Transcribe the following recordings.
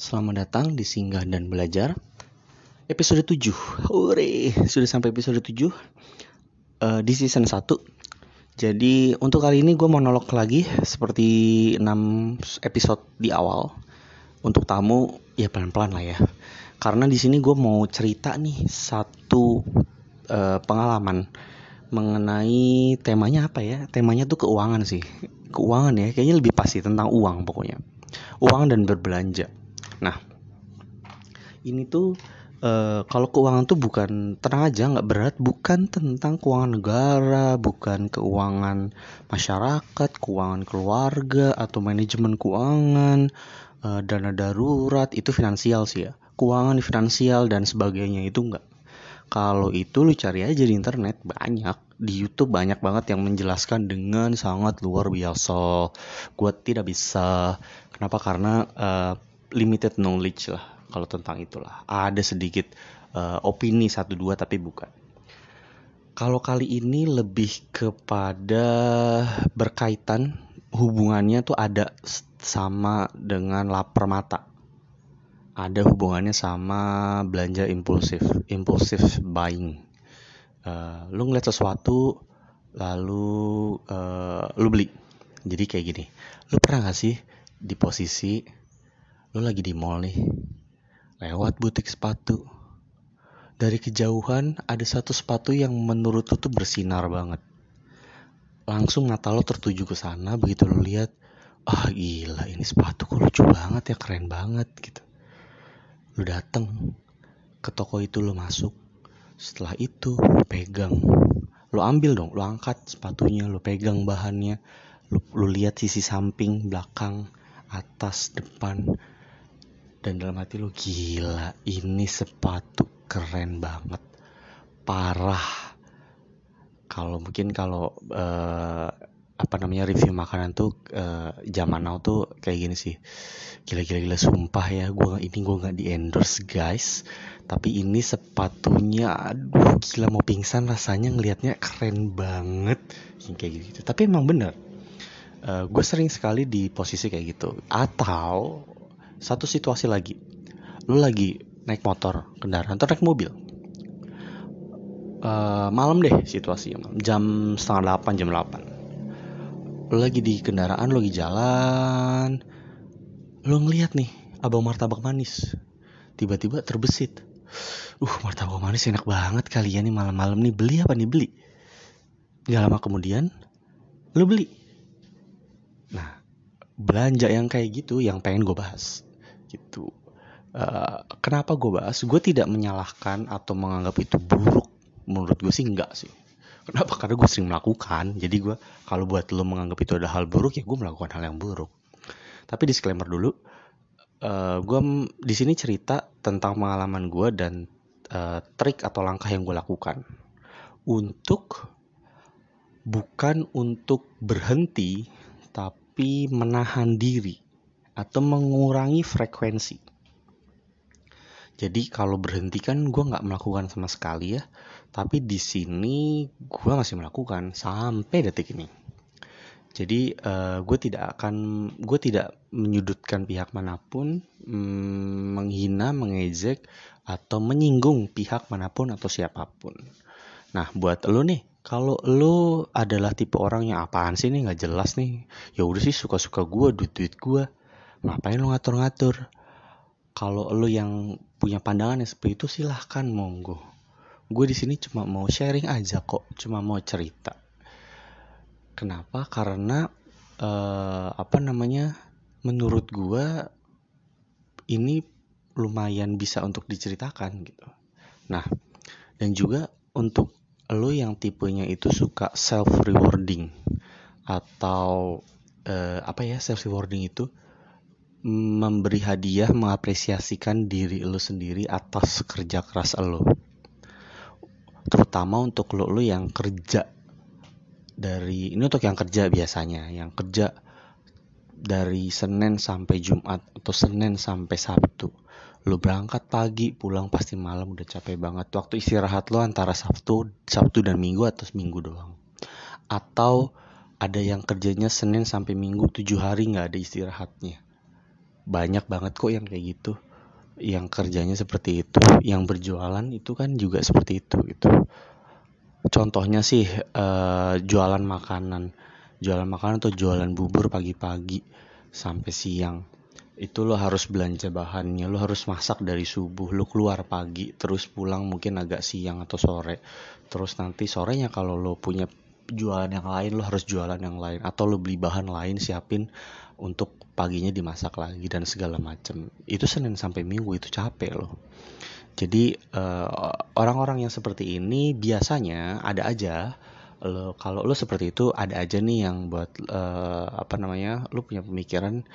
Selamat datang di Singgah dan Belajar Episode 7 Hore, sudah sampai episode 7 uh, Di season 1 Jadi untuk kali ini gue monolog lagi Seperti 6 episode di awal. Untuk tamu ya pelan-pelan lah ya. Karena di sini gue mau cerita nih Satu uh, pengalaman Mengenai temanya apa ya? Temanya tuh keuangan sih. Keuangan ya, kayaknya lebih pasti tentang uang pokoknya. Uang dan berbelanja Nah, ini tuh uh, kalau keuangan tuh bukan tenang aja nggak berat, bukan tentang keuangan negara, bukan keuangan masyarakat, keuangan keluarga atau manajemen keuangan, uh, dana darurat itu finansial sih ya. Keuangan finansial dan sebagainya itu enggak. Kalau itu lu cari aja di internet banyak di YouTube banyak banget yang menjelaskan dengan sangat luar biasa. Gue tidak bisa. Kenapa? Karena uh, limited knowledge lah kalau tentang itulah. Ada sedikit uh, opini satu dua tapi bukan. Kalau kali ini lebih kepada berkaitan hubungannya tuh ada sama dengan lapar mata. Ada hubungannya sama belanja impulsif, impulsif buying. Uh, lu ngeliat sesuatu lalu uh, lu beli. Jadi kayak gini. Lu pernah gak sih di posisi lo lagi di mall nih, lewat butik sepatu. Dari kejauhan ada satu sepatu yang menurut lo tuh bersinar banget. Langsung mata lo tertuju ke sana begitu lo lihat, ah gila ini sepatu kok lucu banget ya keren banget gitu. Lo dateng ke toko itu lo masuk. Setelah itu lo pegang, lo ambil dong, lo angkat sepatunya, lo pegang bahannya, lo, lo lihat sisi samping, belakang, atas, depan, dan dalam hati lu gila ini sepatu keren banget. Parah. Kalau mungkin kalau uh, apa namanya review makanan tuh uh, zaman now tuh kayak gini sih. Gila-gila gila sumpah ya gua ini gua nggak di endorse guys. Tapi ini sepatunya aduh gila mau pingsan rasanya ngelihatnya keren banget. Kayak gitu tapi emang bener uh, eh, gue sering sekali di posisi kayak gitu. Atau satu situasi lagi. Lu lagi naik motor kendaraan atau naik mobil? Uh, malam deh situasinya jam setengah delapan jam delapan. Lu lagi di kendaraan lu lagi jalan. Lu ngeliat nih abang martabak manis. Tiba-tiba terbesit. Uh martabak manis enak banget kalian nih malam-malam nih. Beli apa nih? Beli. Gak lama kemudian lu beli. Nah belanja yang kayak gitu yang pengen gue bahas gitu. Uh, kenapa gue bahas? Gue tidak menyalahkan atau menganggap itu buruk. Menurut gue sih enggak sih. Kenapa? Karena gue sering melakukan. Jadi gue kalau buat lo menganggap itu ada hal buruk ya gue melakukan hal yang buruk. Tapi disclaimer dulu, uh, eh, gue di sini cerita tentang pengalaman gue dan uh, trik atau langkah yang gue lakukan untuk bukan untuk berhenti tapi menahan diri atau mengurangi frekuensi. Jadi kalau berhenti kan gue nggak melakukan sama sekali ya, tapi di sini gue masih melakukan sampai detik ini. Jadi uh, gue tidak akan, gue tidak menyudutkan pihak mana pun, mm, menghina, mengejek, atau menyinggung pihak mana pun atau siapa pun. Nah buat lo nih, kalau lo adalah tipe orang yang apaan sih nih nggak jelas nih, ya udah sih suka-suka gue, duit-duit gue ngapain lo ngatur-ngatur? Kalau lo yang punya pandangan yang seperti itu silahkan monggo. Gue di sini cuma mau sharing aja kok cuma mau cerita. Kenapa? Karena uh, apa namanya menurut gue ini lumayan bisa untuk diceritakan gitu. Nah dan juga untuk lo yang tipenya itu suka self rewarding atau uh, apa ya self rewarding itu memberi hadiah mengapresiasikan diri lo sendiri atas kerja keras lo terutama untuk lo lo yang kerja dari ini untuk yang kerja biasanya yang kerja dari Senin sampai Jumat atau Senin sampai Sabtu. Lo berangkat pagi pulang pasti malam udah capek banget. Waktu istirahat lo antara Sabtu Sabtu dan Minggu atau Minggu doang. Atau ada yang kerjanya Senin sampai Minggu tujuh hari nggak ada istirahatnya banyak banget kok yang kayak gitu. Yang kerjanya seperti itu yang berjualan itu kan juga seperti itu gitu. Contohnya sih uh, jualan makanan. Jualan makanan atau jualan bubur pagi-pagi sampai siang. Itu lo harus belanja bahannya lo harus masak dari subuh lo keluar pagi terus pulang mungkin agak siang atau sore. Terus nanti sorenya kalau lo punya jualan yang lain lo harus jualan yang lain atau lo beli bahan lain siapin untuk paginya dimasak lagi dan segala macam itu senin sampai minggu itu capek loh. Jadi eh, orang-orang yang seperti ini biasanya ada aja. Lo kalau lo seperti itu ada aja nih yang buat uh, apa namanya lo punya pemikiran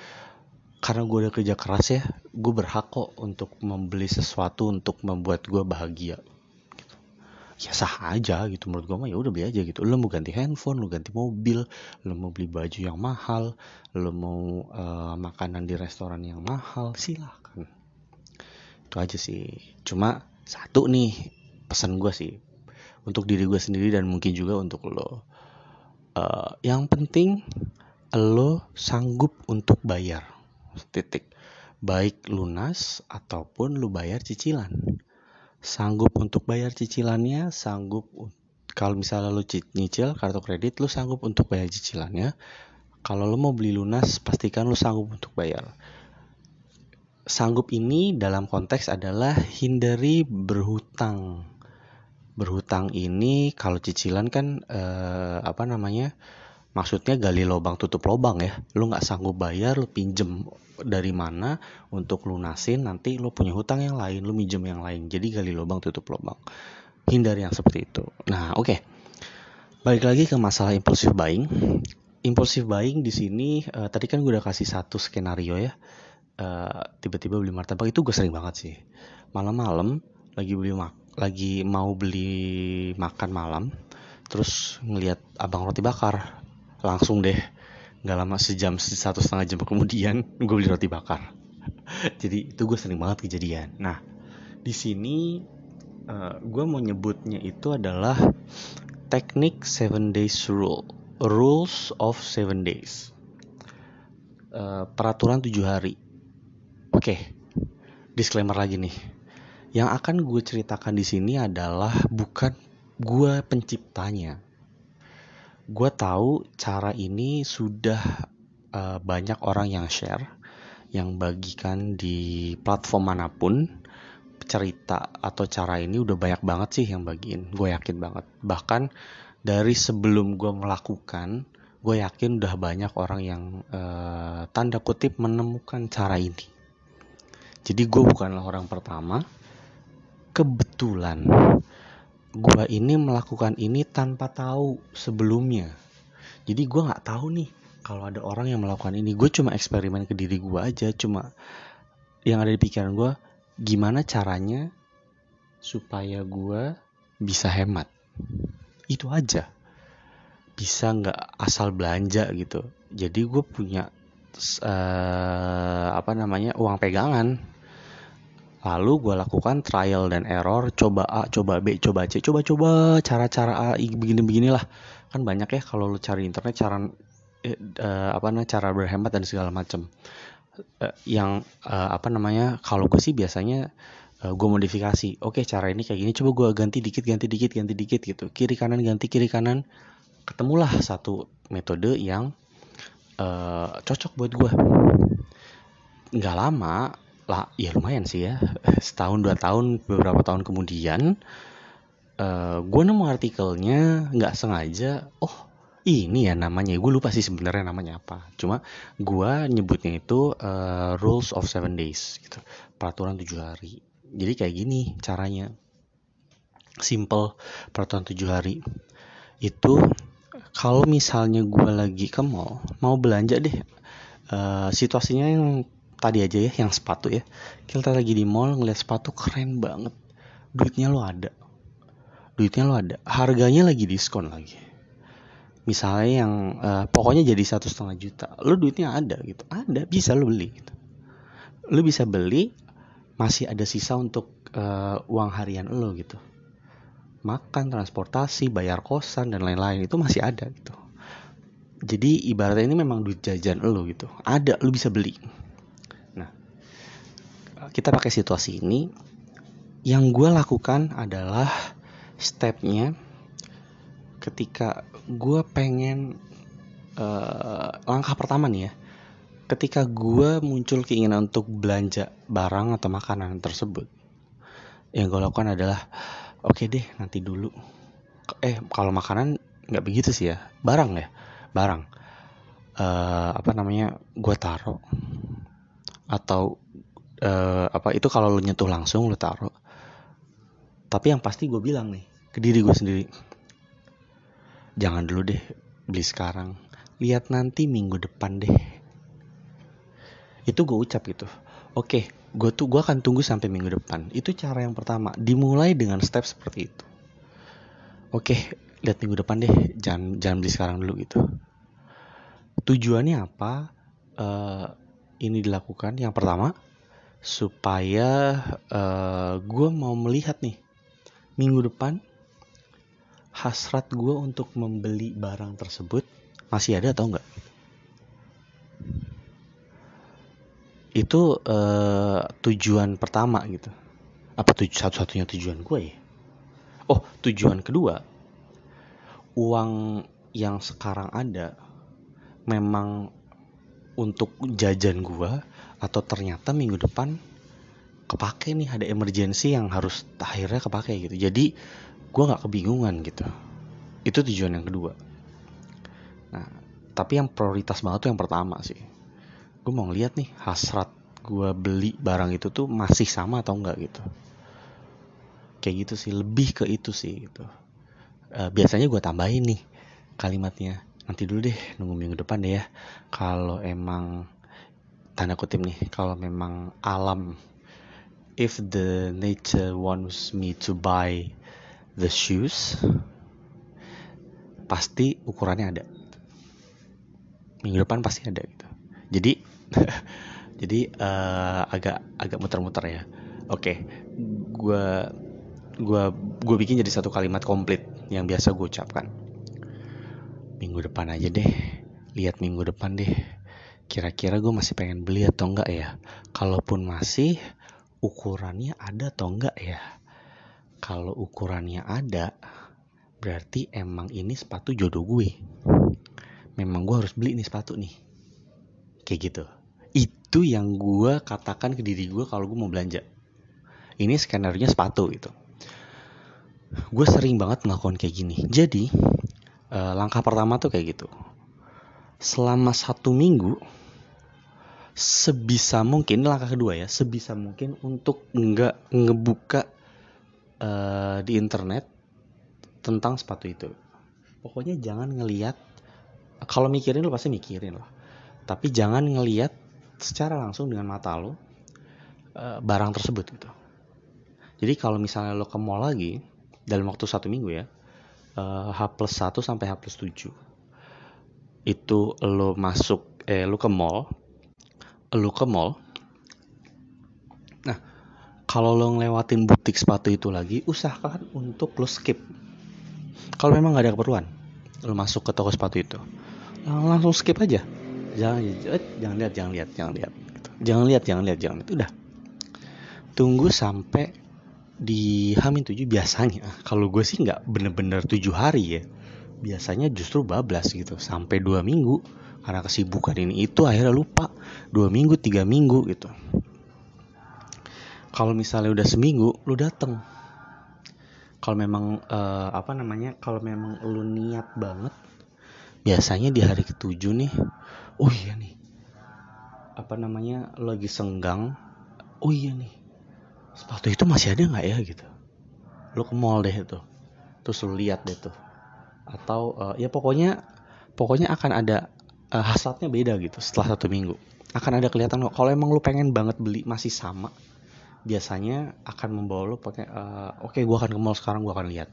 karena gue udah kerja keras ya gue berhak kok untuk membeli sesuatu untuk membuat gue bahagia ya sah aja gitu. Menurut gue mah ya udah beli aja gitu. Lo mau ganti handphone lo ganti mobil lo mau beli baju yang mahal lo mau uh, makanan di restoran yang mahal silahkan. Itu aja sih. Cuma satu nih pesan gue sih. Untuk diri gue sendiri dan mungkin juga untuk lo. Uh, yang penting lo sanggup untuk bayar. Titik. Baik lunas ataupun lo bayar cicilan sanggup untuk bayar cicilannya, sanggup kalau misalnya lu nyicil kartu kredit, lu sanggup untuk bayar cicilannya. Kalau lu mau beli lunas, pastikan lu sanggup untuk bayar. Sanggup ini dalam konteks adalah hindari berhutang. Berhutang ini kalau cicilan kan eh, apa namanya? Maksudnya gali lubang tutup lubang ya. Lu nggak sanggup bayar lu pinjem dari mana untuk lunasin nanti lu punya hutang yang lain lu minjem yang lain. Jadi gali lubang tutup lubang. Hindari yang seperti itu. Nah oke. Okay. balik lagi ke masalah impulsif buying. Impulsif buying di sini uh, tadi kan gue udah kasih satu skenario ya. Uh, tiba-tiba beli martabak itu gue sering banget sih. Malam-malam lagi beli mak lagi mau beli makan malam terus ngelihat abang roti bakar langsung deh. Nggak lama sejam satu setengah jam kemudian gue beli roti bakar. Jadi itu gue sering banget kejadian. Nah di sini uh, gue mau nyebutnya itu adalah teknik seven days rule rules of seven days. Uh, peraturan tujuh hari. Oke okay. disclaimer lagi nih. Yang akan gue ceritakan di sini adalah bukan gue penciptanya gue tahu cara ini sudah uh, banyak orang yang share, yang bagikan di platform mana pun cerita atau cara ini udah banyak banget sih yang bagiin. Gue yakin banget. Bahkan dari sebelum gue melakukan, gue yakin udah banyak orang yang uh, tanda kutip menemukan cara ini. Jadi gue bukanlah orang pertama. Kebetulan gua ini melakukan ini tanpa tahu sebelumnya. Jadi gua nggak tahu nih kalau ada orang yang melakukan ini. Gue cuma eksperimen ke diri gue aja. Cuma yang ada di pikiran gue gimana caranya supaya gue bisa hemat? Itu aja. Bisa nggak asal belanja gitu. Jadi gue punya uh, apa namanya uang pegangan Lalu gue lakukan trial dan error, coba A, coba B, coba C, coba-coba cara-cara A begini-beginilah. Kan banyak ya kalau lo cari internet cara eh, uh, apa namanya cara berhemat dan segala macam. Uh, yang uh, apa namanya kalau gue sih biasanya uh, gue modifikasi. Oke cara ini kayak gini, coba gue ganti dikit, ganti dikit, ganti dikit gitu. Kiri kanan ganti kiri kanan, ketemulah satu metode yang uh, cocok buat gue. Nggak lama lah ya lumayan sih ya. Setahun dua tahun beberapa tahun kemudian uh, eh, gue nemu artikelnya nggak sengaja oh ini ya namanya. Gue lupa sih sebenarnya namanya apa. Cuma gue nyebutnya itu uh, rules of seven days gitu. Peraturan tujuh hari. Jadi kayak gini caranya. Simple peraturan tujuh hari. Itu kalau misalnya gue lagi ke mall mau belanja deh uh, situasinya yang tadi aja ya yang sepatu ya. Kita lagi di mall ngeliat sepatu keren banget. Duitnya lo ada. Duitnya lo ada. Harganya lagi diskon lagi. Misalnya yang uh, pokoknya jadi satu setengah juta. Lo duitnya ada gitu. Ada bisa lo beli gitu. Lo bisa beli masih ada sisa untuk uh, uang harian lo gitu. Makan transportasi bayar kosan dan lain-lain. Itu masih ada gitu. Jadi ibaratnya ini memang duit jajan lo gitu. Ada lo bisa beli kita pakai situasi ini yang gue lakukan adalah stepnya ketika gue pengen uh, langkah pertama nih ya ketika gue muncul keinginan untuk belanja barang atau makanan tersebut yang gue lakukan adalah oke okay deh nanti dulu. Eh kalau makanan nggak begitu sih ya barang ya barang. Uh, apa namanya gue taruh atau uh, apa itu kalau lu nyentuh langsung lu taruh. Tapi yang pasti gue bilang nih ke diri gue sendiri. Jangan dulu deh beli sekarang. Lihat nanti minggu depan deh. Itu gue ucap gitu. Oke gue tuh gue akan tunggu sampai minggu depan. Itu cara yang pertama. Dimulai dengan step seperti itu. Oke lihat minggu depan deh. Jangan jangan beli sekarang dulu gitu. Tujuannya apa? Uh, ini dilakukan. Yang pertama supaya uh, eh, gue mau melihat nih minggu depan hasrat gue untuk membeli barang tersebut masih ada atau enggak? Itu uh, tujuan pertama gitu. Apa tuj satu-satunya tujuan gue ya? Oh tujuan kedua uang yang sekarang ada memang untuk jajan gue atau ternyata minggu depan kepake nih ada emergency yang harus akhirnya kepake gitu. Jadi gue nggak kebingungan gitu. Itu tujuan yang kedua. Nah tapi yang prioritas banget tuh yang pertama sih. Gue mau ngeliat nih hasrat gue beli barang itu tuh masih sama atau enggak gitu. Kayak gitu sih lebih ke itu sih gitu. E, biasanya gue tambahin nih kalimatnya. Nanti dulu deh nunggu minggu depan deh ya. Kalau emang tanda kutip nih kalau memang alam if the nature wants me to buy the shoes pasti ukurannya ada. Minggu depan pasti ada gitu. Jadi jadi uh, agak agak muter-muter ya. Oke gue gue gue bikin jadi satu kalimat komplit yang biasa gue ucapkan. Minggu depan aja deh. Lihat minggu depan deh kira-kira gue masih pengen beli atau enggak ya? Kalaupun masih ukurannya ada atau enggak ya? Kalau ukurannya ada berarti emang ini sepatu jodoh gue. Memang gue harus beli nih sepatu nih. Kayak gitu. Itu yang gue katakan ke diri gue kalau gue mau belanja. Ini skenario sepatu gitu. Gue sering banget melakukan kayak gini. Jadi uh, langkah pertama tuh kayak gitu. Selama satu minggu sebisa mungkin langkah kedua ya sebisa mungkin untuk nggak ngebuka uh, di internet tentang sepatu itu. Pokoknya jangan ngeliat kalau mikirin lo pasti mikirin lah. Tapi jangan ngeliat secara langsung dengan mata lo uh, barang tersebut gitu. Jadi kalau misalnya lo ke mall lagi dalam waktu satu minggu ya uh, H plus 1 sampai H plus 7 itu lo masuk eh lo ke mall lo ke mall nah kalau lo ngelewatin butik sepatu itu lagi usahakan untuk lo skip. Kalau memang nggak ada keperluan lo masuk ke toko sepatu itu. Langsung skip aja. Jangan jangan lihat jangan lihat jangan lihat gitu. jangan lihat jangan lihat jangan lihat udah. Tunggu sampai di Hamin tujuh biasanya kalau gue sih nggak bener-bener tujuh hari ya biasanya justru bablas gitu sampai dua minggu karena kesibukan ini itu akhirnya lupa. Dua minggu tiga minggu gitu. Kalau misalnya udah seminggu lu dateng. Kalau memang uh, apa namanya kalau memang lu niat banget biasanya di hari ketujuh nih oh iya nih apa namanya lagi senggang oh iya nih sepatu itu masih ada nggak ya gitu. Lo ke mall deh itu terus lo lihat deh tuh. Atau uh, ya pokoknya pokoknya akan ada uh, hasratnya beda gitu setelah satu minggu. Akan ada kelihatan kalau emang lo pengen banget beli masih sama biasanya akan membawa lo pakai uh, oke okay, gue akan ke mall sekarang gue akan lihat.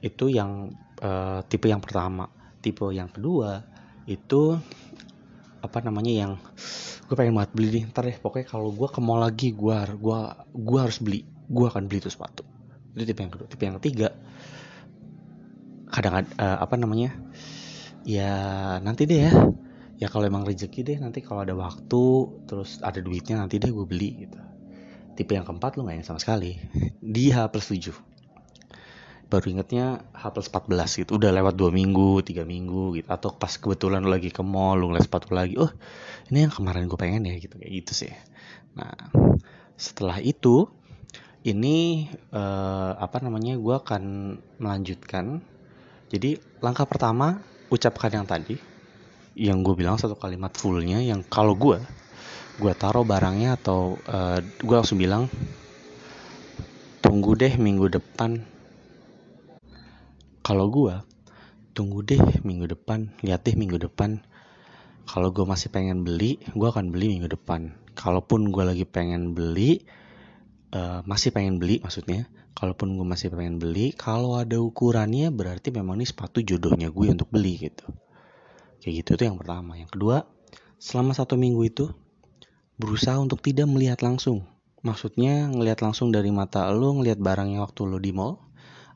Itu yang uh, tipe yang pertama. Tipe yang kedua itu apa namanya yang gue pengen banget beli nih ntar deh pokoknya kalau gue ke mall lagi gue gua gua harus beli gue akan beli tuh sepatu. Itu tipe yang kedua. Tipe yang ketiga kadang uh, apa namanya ya nanti deh ya. Ya kalau emang rezeki deh nanti kalau ada waktu terus ada duitnya nanti deh gue beli gitu. Tipe yang keempat lu nggak ingat sama sekali. Di H plus 7 baru ingetnya H plus 14 gitu. Udah lewat dua minggu tiga minggu gitu. Atau pas kebetulan lu lagi ke mall lu ngeliat sepatu lagi oh ini yang kemarin gue pengen ya gitu. Kayak gitu sih. Nah setelah itu ini uh, apa namanya gue akan melanjutkan. Jadi langkah pertama ucapkan yang tadi? Yang gue bilang satu kalimat fullnya yang kalau gue gue taruh barangnya atau uh, eh, gue langsung bilang tunggu deh minggu depan. Kalau gue tunggu deh minggu depan lihat deh minggu depan. Kalau gue masih pengen beli gue akan beli minggu depan. Kalaupun gue lagi pengen beli uh, masih pengen beli maksudnya kalaupun gue masih pengen beli kalau ada ukurannya berarti memang ini sepatu jodohnya gue untuk beli gitu kayak gitu itu yang pertama yang kedua selama satu minggu itu berusaha untuk tidak melihat langsung. Maksudnya ngelihat langsung dari mata lo ngelihat barangnya waktu lo di mall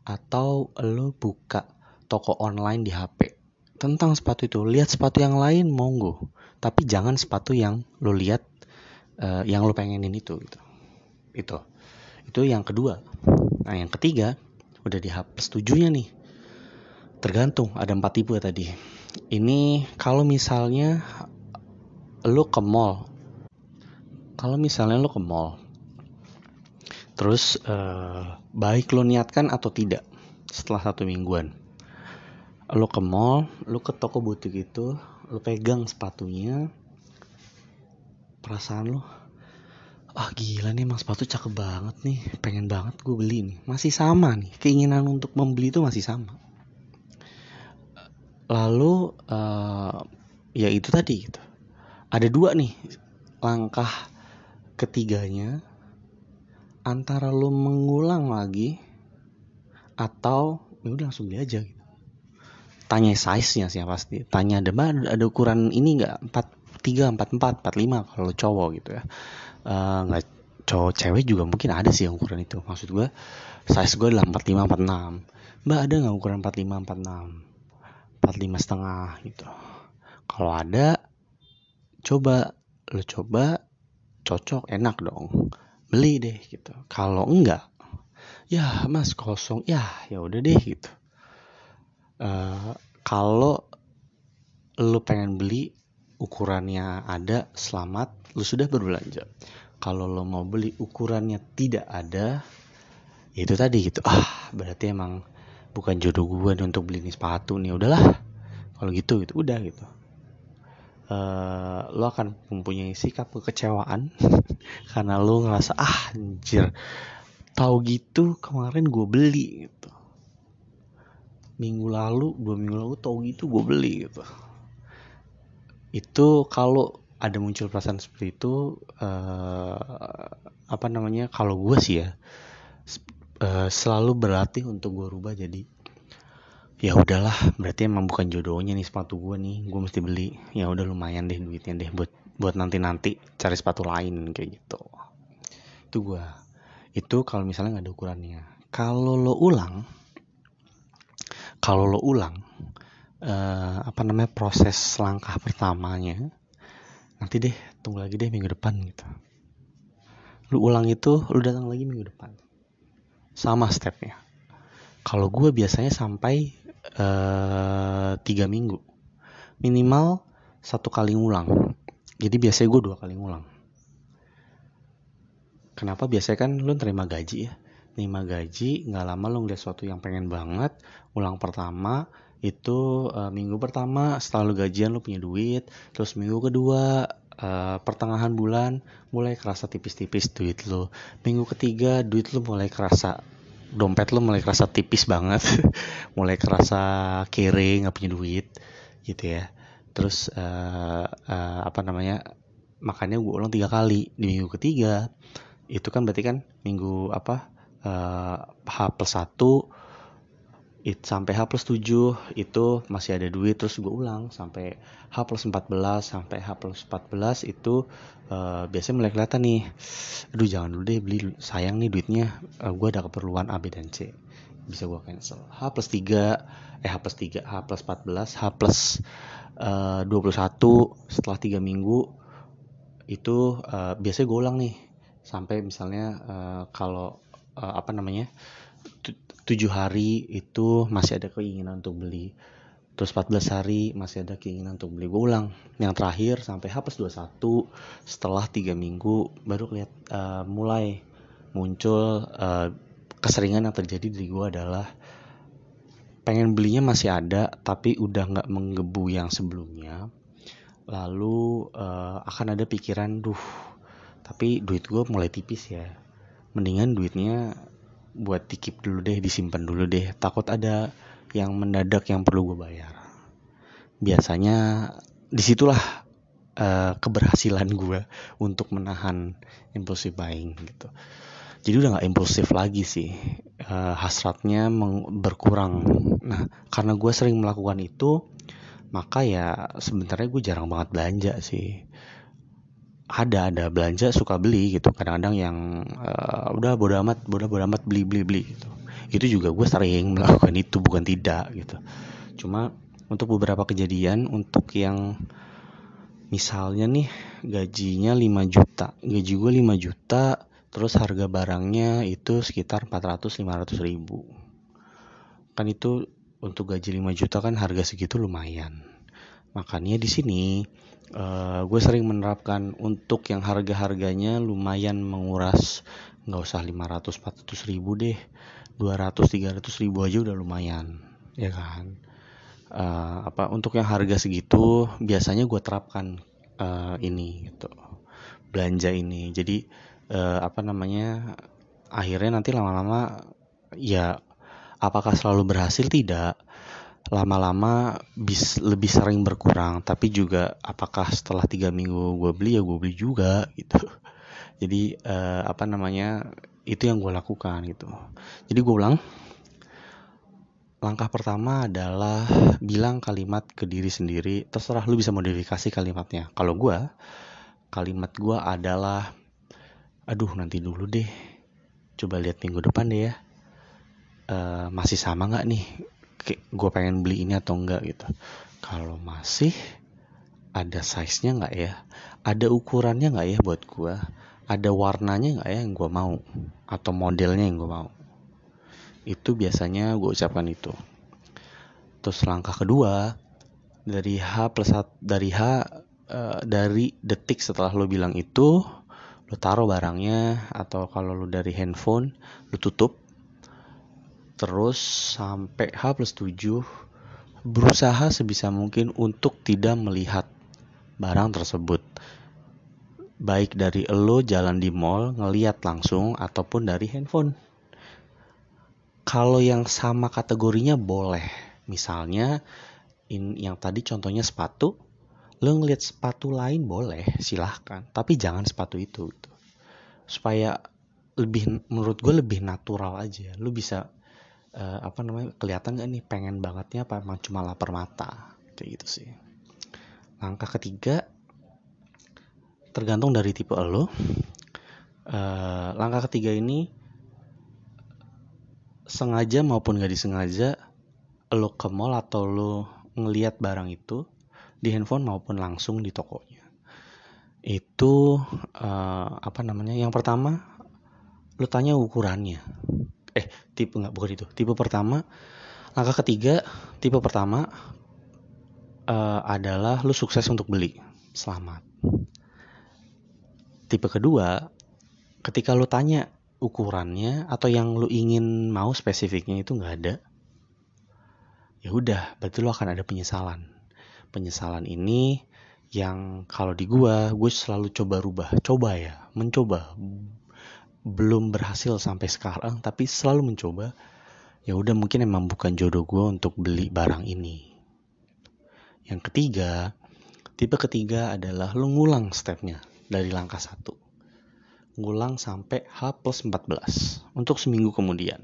atau lo buka toko online di HP tentang sepatu itu. Lihat sepatu yang lain monggo, tapi jangan sepatu yang lo lihat uh, yang lo pengenin itu gitu. Itu. Itu yang kedua. Nah, yang ketiga udah di HP setujunya nih. Tergantung, ada empat tipe tadi. Ini kalau misalnya lo ke mall kalau misalnya lo ke mall terus uh, baik lo niatkan atau tidak setelah satu mingguan lo ke mall lo ke toko butik itu lo pegang sepatunya perasaan lo ah gila nih emang sepatu cakep banget nih pengen banget gue beli nih masih sama nih keinginan untuk membeli itu masih sama lalu uh, ya itu tadi gitu ada dua nih langkah ketiganya antara lo mengulang lagi atau ya udah langsung beli aja gitu. Tanya size-nya sih ya pasti. Tanya ada ada ukuran ini enggak? 43, 44, 45 kalau cowok gitu ya. Uh, nggak cowok cewek juga mungkin ada sih yang ukuran itu. Maksud gue size gue adalah 45, 46. Mbak ada nggak ukuran 45, 46? 45 setengah gitu. Kalau ada, coba lo coba cocok enak dong beli deh gitu kalau enggak ya mas kosong ya ya udah deh gitu uh, kalau lu pengen beli ukurannya ada selamat lu sudah berbelanja. Kalau lo mau beli ukurannya tidak ada ya itu tadi gitu. Ah berarti emang bukan jodoh gue untuk beli ini sepatu nih. Udahlah kalau gitu gitu udah gitu. Uh, lo akan mempunyai sikap kekecewaan karena lo ngerasa ah anjir tahu gitu kemarin gue beli gitu. Minggu lalu dua minggu lalu tahu gitu gue beli gitu itu kalau ada muncul perasaan seperti itu uh, apa namanya kalau gue sih ya uh, selalu berlatih untuk gue rubah jadi ya udahlah berarti emang bukan jodohnya nih sepatu gue nih gue mesti beli. Ya udah lumayan deh duitnya deh buat buat nanti nanti cari sepatu lain kayak gitu. Itu gue itu kalau misalnya nggak ada ukurannya. Kalau lo ulang kalau lo ulang uh, apa namanya proses langkah pertamanya. Nanti deh tunggu lagi deh minggu depan gitu. Lu ulang itu lu datang lagi minggu depan. Sama stepnya. Kalau gue biasanya sampai uh, tiga minggu. Minimal satu kali ngulang. Jadi biasanya gue dua kali ngulang. Kenapa? Biasanya kan lo terima gaji ya. Terima gaji nggak lama lo ngeliat sesuatu yang pengen banget ulang pertama itu uh, minggu pertama setelah lo gajian lo punya duit terus minggu kedua uh, pertengahan bulan mulai kerasa tipis-tipis duit lo minggu ketiga duit lo mulai kerasa dompet lo mulai kerasa tipis banget mulai kerasa kere nggak punya duit gitu ya. Terus uh, uh, apa namanya makanya gue ulang tiga kali di minggu ketiga. Itu kan berarti kan minggu apa uh, H plus satu it, sampai H plus 7 itu masih ada duit terus gue ulang. Sampai H plus 14 sampai H plus 14 itu uh, biasanya mulai kelihatan nih aduh jangan dulu deh beli sayang nih duitnya. Uh, eh, gue ada keperluan A B dan C. Bisa gue cancel. H plus 3 eh H plus 3 H plus 14 H plus uh, 21 setelah 3 minggu itu uh, biasanya gue ulang nih. Sampai misalnya uh, kalau uh, apa namanya tujuh hari itu masih ada keinginan untuk beli. Terus 14 hari masih ada keinginan untuk beli. Gue ulang. Yang terakhir sampai H plus 21 setelah tiga minggu baru lihat uh, mulai muncul uh, keseringan yang terjadi di gue adalah pengen belinya masih ada tapi udah nggak menggebu yang sebelumnya. Lalu uh, akan ada pikiran duh tapi duit gue mulai tipis ya. Mendingan duitnya buat dikip dulu deh disimpan dulu deh. Takut ada yang mendadak yang perlu gue bayar. Biasanya di situlah uh, keberhasilan gue untuk menahan impulsif buying gitu. Jadi udah nggak impulsif lagi sih. Uh, hasratnya berkurang. Nah karena gue sering melakukan itu maka ya sebenarnya gue jarang banget belanja sih ada ada belanja suka beli gitu. Kadang-kadang yang uh, udah bodo amat bodo bodo amat beli beli beli gitu. Itu juga gue sering melakukan itu bukan tidak gitu. Cuma untuk beberapa kejadian untuk yang misalnya nih gajinya 5 juta gaji gue 5 juta terus harga barangnya itu sekitar 400-500 ribu. Kan itu untuk gaji 5 juta kan harga segitu lumayan. Makanya di sini uh, gue sering menerapkan untuk yang harga-harganya lumayan menguras. Nggak usah 500 400 ribu deh. 200 300 ribu aja udah lumayan ya kan? Uh, apa untuk yang harga segitu biasanya gue terapkan uh, ini gitu. Belanja ini. Jadi uh, apa namanya akhirnya nanti lama-lama ya apakah selalu berhasil? Tidak lama-lama bis lebih sering berkurang. Tapi juga apakah setelah tiga minggu gue beli ya gue beli juga gitu. Jadi uh, apa namanya itu yang gue lakukan gitu. Jadi gue ulang. Langkah pertama adalah bilang kalimat ke diri sendiri. Terserah lu bisa modifikasi kalimatnya. Kalau gue kalimat gue adalah aduh nanti dulu deh. Coba lihat minggu depan deh ya. Uh, masih sama nggak nih gue pengen beli ini atau enggak gitu. Kalau masih ada size nya nggak ya? Ada ukurannya nggak ya buat gue ada warnanya nggak ya yang gue mau? Atau modelnya yang gue mau? Itu biasanya gue ucapkan itu. Terus langkah kedua dari H plus dari H uh, dari detik setelah lo bilang itu lo taruh barangnya atau kalau lo dari handphone lo tutup terus sampai H plus 7 berusaha sebisa mungkin untuk tidak melihat barang tersebut. Baik dari lo jalan di mall ngeliat langsung ataupun dari handphone. Kalau yang sama kategorinya boleh. Misalnya in, yang tadi contohnya sepatu lo ngeliat sepatu lain boleh silahkan. Tapi jangan sepatu itu gitu. supaya lebih menurut gue lebih natural aja. Lo bisa uh, apa namanya kelihatan gak nih pengen bangetnya apa emang cuma lapar mata? Kayak gitu sih. Langkah ketiga tergantung dari tipe lo. Uh, langkah ketiga ini sengaja maupun gak disengaja lo ke mall atau lo ngeliat barang itu di handphone maupun langsung di tokonya. Itu uh, apa namanya yang pertama lo tanya ukurannya eh tipe nggak bukan itu. Tipe pertama langkah ketiga tipe pertama uh, adalah lu sukses untuk beli. Selamat. Tipe kedua ketika lu tanya ukurannya atau yang lu ingin mau spesifiknya itu nggak ada ya udah berarti lu akan ada penyesalan. Penyesalan ini yang kalau di gua gue selalu coba rubah. Coba ya mencoba belum berhasil sampai sekarang tapi selalu mencoba ya udah mungkin emang bukan jodoh gue untuk beli barang ini. Yang ketiga tipe ketiga adalah lu ngulang stepnya dari langkah satu. Ngulang sampai H plus 14 untuk seminggu kemudian.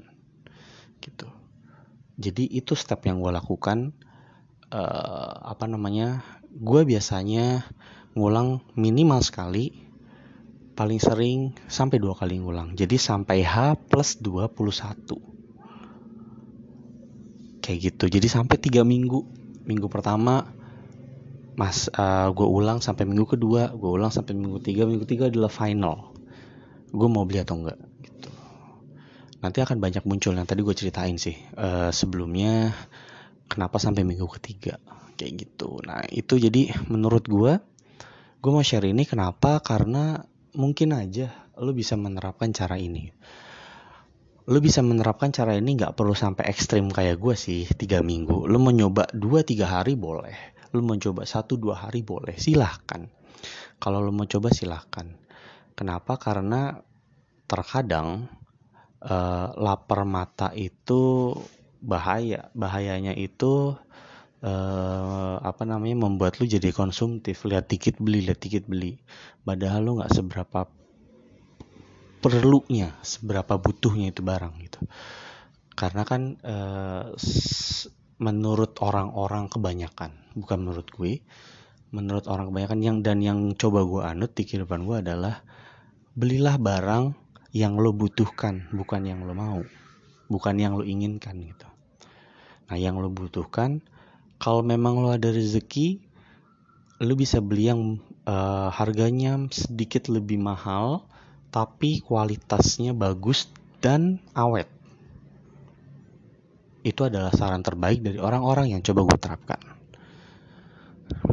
Gitu. Jadi itu step yang gue lakukan uh, apa namanya gue biasanya ngulang minimal sekali paling sering sampai dua kali ngulang. Jadi sampai H plus 21. Kayak gitu. Jadi sampai tiga minggu. Minggu pertama mas uh, gue ulang sampai minggu kedua, gue ulang sampai minggu tiga, minggu tiga adalah final. gue mau beli atau enggak gitu nanti akan banyak muncul yang tadi gue ceritain sih uh, sebelumnya kenapa sampai minggu ketiga kayak gitu nah itu jadi menurut gue gue mau share ini kenapa karena mungkin aja lo bisa menerapkan cara ini. Lu bisa menerapkan cara ini nggak perlu sampai ekstrim kayak gue sih tiga minggu. Lu mau nyoba dua tiga hari boleh. Lu mau coba satu dua hari boleh. Silahkan. Kalau lu mau coba silahkan. Kenapa? Karena terkadang uh, lapar mata itu bahaya. Bahayanya itu uh, apa namanya membuat lu jadi konsumtif. Lihat dikit beli lihat dikit beli. Padahal lu nggak seberapa perlunya seberapa butuhnya itu barang gitu. Karena kan e, menurut orang-orang kebanyakan bukan menurut gue menurut orang kebanyakan yang dan yang coba gue anut di kehidupan gue adalah belilah barang yang lo butuhkan bukan yang lo mau bukan yang lo inginkan gitu. Nah yang lo butuhkan kalau memang lo ada rezeki lo bisa beli yang uh, harganya sedikit lebih mahal tapi kualitasnya bagus dan awet. Itu adalah saran terbaik dari orang-orang yang coba gue terapkan.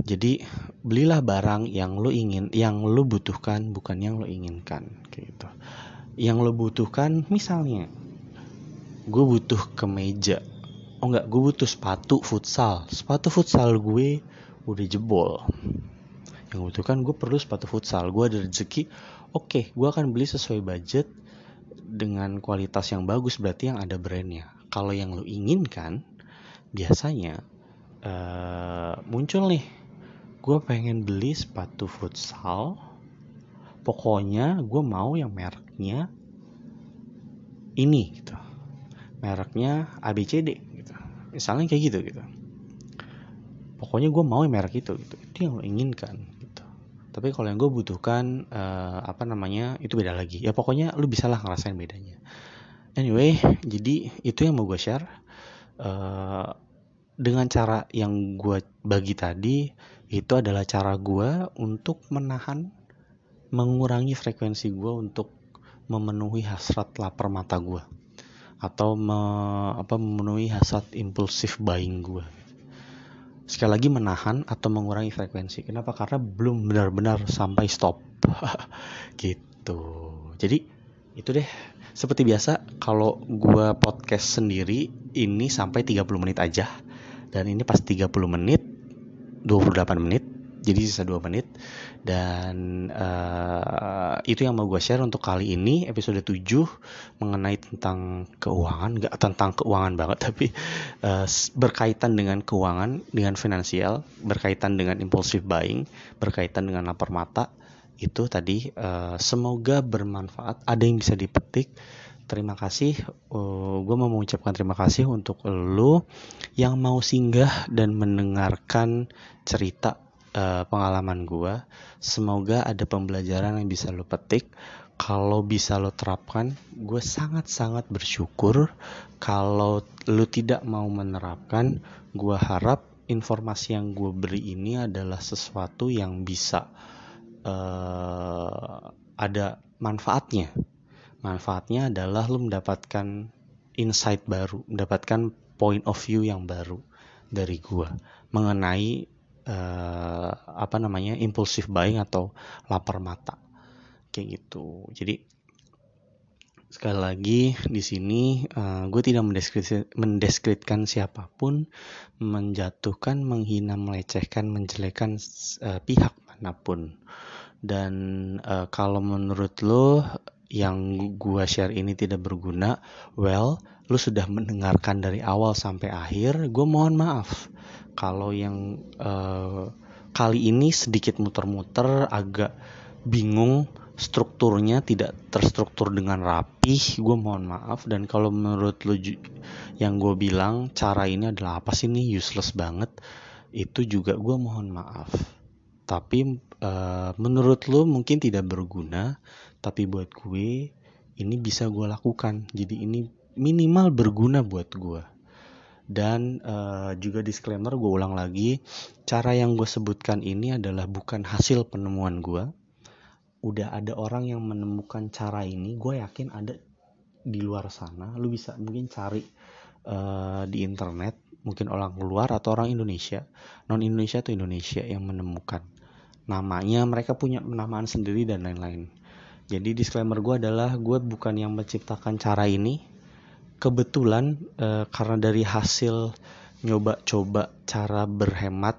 Jadi belilah barang yang lo ingin, yang lo butuhkan, bukan yang lo inginkan, gitu. Yang lo butuhkan, misalnya, gue butuh kemeja, oh enggak, gue butuh sepatu futsal. Sepatu futsal gue udah jebol. Yang butuhkan gue perlu sepatu futsal. Gue ada rezeki, oke okay, gue akan beli sesuai budget dengan kualitas yang bagus berarti yang ada brandnya kalau yang lo inginkan biasanya uh, muncul nih gue pengen beli sepatu futsal pokoknya gue mau yang mereknya ini gitu mereknya ABCD misalnya kayak gitu gitu. Pokoknya gue mau yang merek itu gitu. Itu yang lo inginkan tapi kalau yang gue butuhkan uh, apa namanya itu beda lagi. Ya pokoknya lu bisa lah ngerasain bedanya. Anyway jadi itu yang mau gue share. Uh, dengan cara yang gue bagi tadi itu adalah cara gue untuk menahan mengurangi frekuensi gue untuk memenuhi hasrat lapar mata gue atau me, apa memenuhi hasrat impulsif buying gue sekali lagi menahan atau mengurangi frekuensi. Kenapa? Karena belum benar-benar sampai stop. gitu. Jadi itu deh. Seperti biasa kalau gue podcast sendiri ini sampai 30 menit aja. Dan ini pas 30 menit 28 menit jadi sisa 2 menit. Dan uh, itu yang mau gue share untuk kali ini episode 7 mengenai tentang keuangan. Nggak tentang keuangan banget tapi uh, berkaitan dengan keuangan dengan finansial berkaitan dengan impulsive buying berkaitan dengan lapar mata. Itu tadi uh, semoga bermanfaat. Ada yang bisa dipetik. Terima kasih. Uh, gue mau mengucapkan terima kasih untuk lo yang mau singgah dan mendengarkan cerita uh, pengalaman gue. Semoga ada pembelajaran yang bisa lo petik. Kalau bisa lo terapkan, gue sangat-sangat bersyukur. Kalau lo tidak mau menerapkan, gue harap informasi yang gue beri ini adalah sesuatu yang bisa uh, ada manfaatnya. Manfaatnya adalah lo mendapatkan insight baru, mendapatkan point of view yang baru dari gue mengenai uh, apa namanya impulsif buying atau lapar mata. Kayak gitu. Jadi sekali lagi di sini uh, gue tidak mendeskripsikan siapa pun menjatuhkan menghina melecehkan menjelekan uh, pihak mana pun. Dan uh, kalau menurut lo yang gue share ini tidak berguna well lo sudah mendengarkan dari awal sampai akhir gue mohon maaf. Kalau yang uh, kali ini sedikit muter-muter agak bingung strukturnya tidak terstruktur dengan rapih gue mohon maaf. Dan kalau menurut lo yang gue bilang cara ini adalah apa sih ini useless banget. Itu juga gue mohon maaf. Tapi uh, menurut lo mungkin tidak berguna tapi buat gue ini bisa gue lakukan. Jadi ini minimal berguna buat gue dan uh, juga disclaimer gue ulang lagi cara yang gue sebutkan ini adalah bukan hasil penemuan gue udah ada orang yang menemukan cara ini gue yakin ada di luar sana. Lu bisa mungkin cari uh, di internet mungkin orang luar atau orang Indonesia. Non Indonesia atau Indonesia yang menemukan. Namanya mereka punya penamaan sendiri dan lain-lain. Jadi disclaimer gue adalah gue bukan yang menciptakan cara ini kebetulan uh, karena dari hasil nyoba coba cara berhemat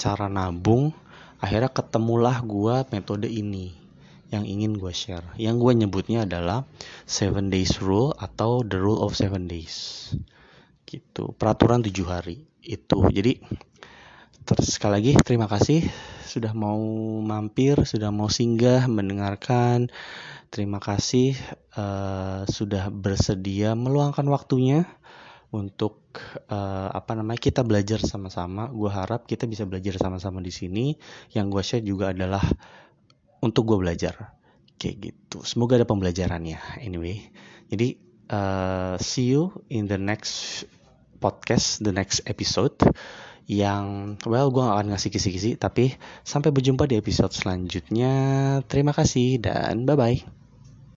cara nabung akhirnya ketemulah gue metode ini yang ingin gue share. Yang gue nyebutnya adalah seven days rule atau the rule of seven days. Gitu, peraturan tujuh hari itu. Jadi terus sekali lagi terima kasih sudah mau mampir, sudah mau singgah mendengarkan. Terima kasih uh, sudah bersedia meluangkan waktunya untuk uh, apa namanya kita belajar sama-sama. Gue harap kita bisa belajar sama-sama di sini. Yang gue share juga adalah untuk gue belajar kayak gitu semoga ada pembelajarannya anyway jadi uh, see you in the next podcast the next episode yang well gue gak akan ngasih kisi-kisi tapi sampai berjumpa di episode selanjutnya. Terima kasih dan bye bye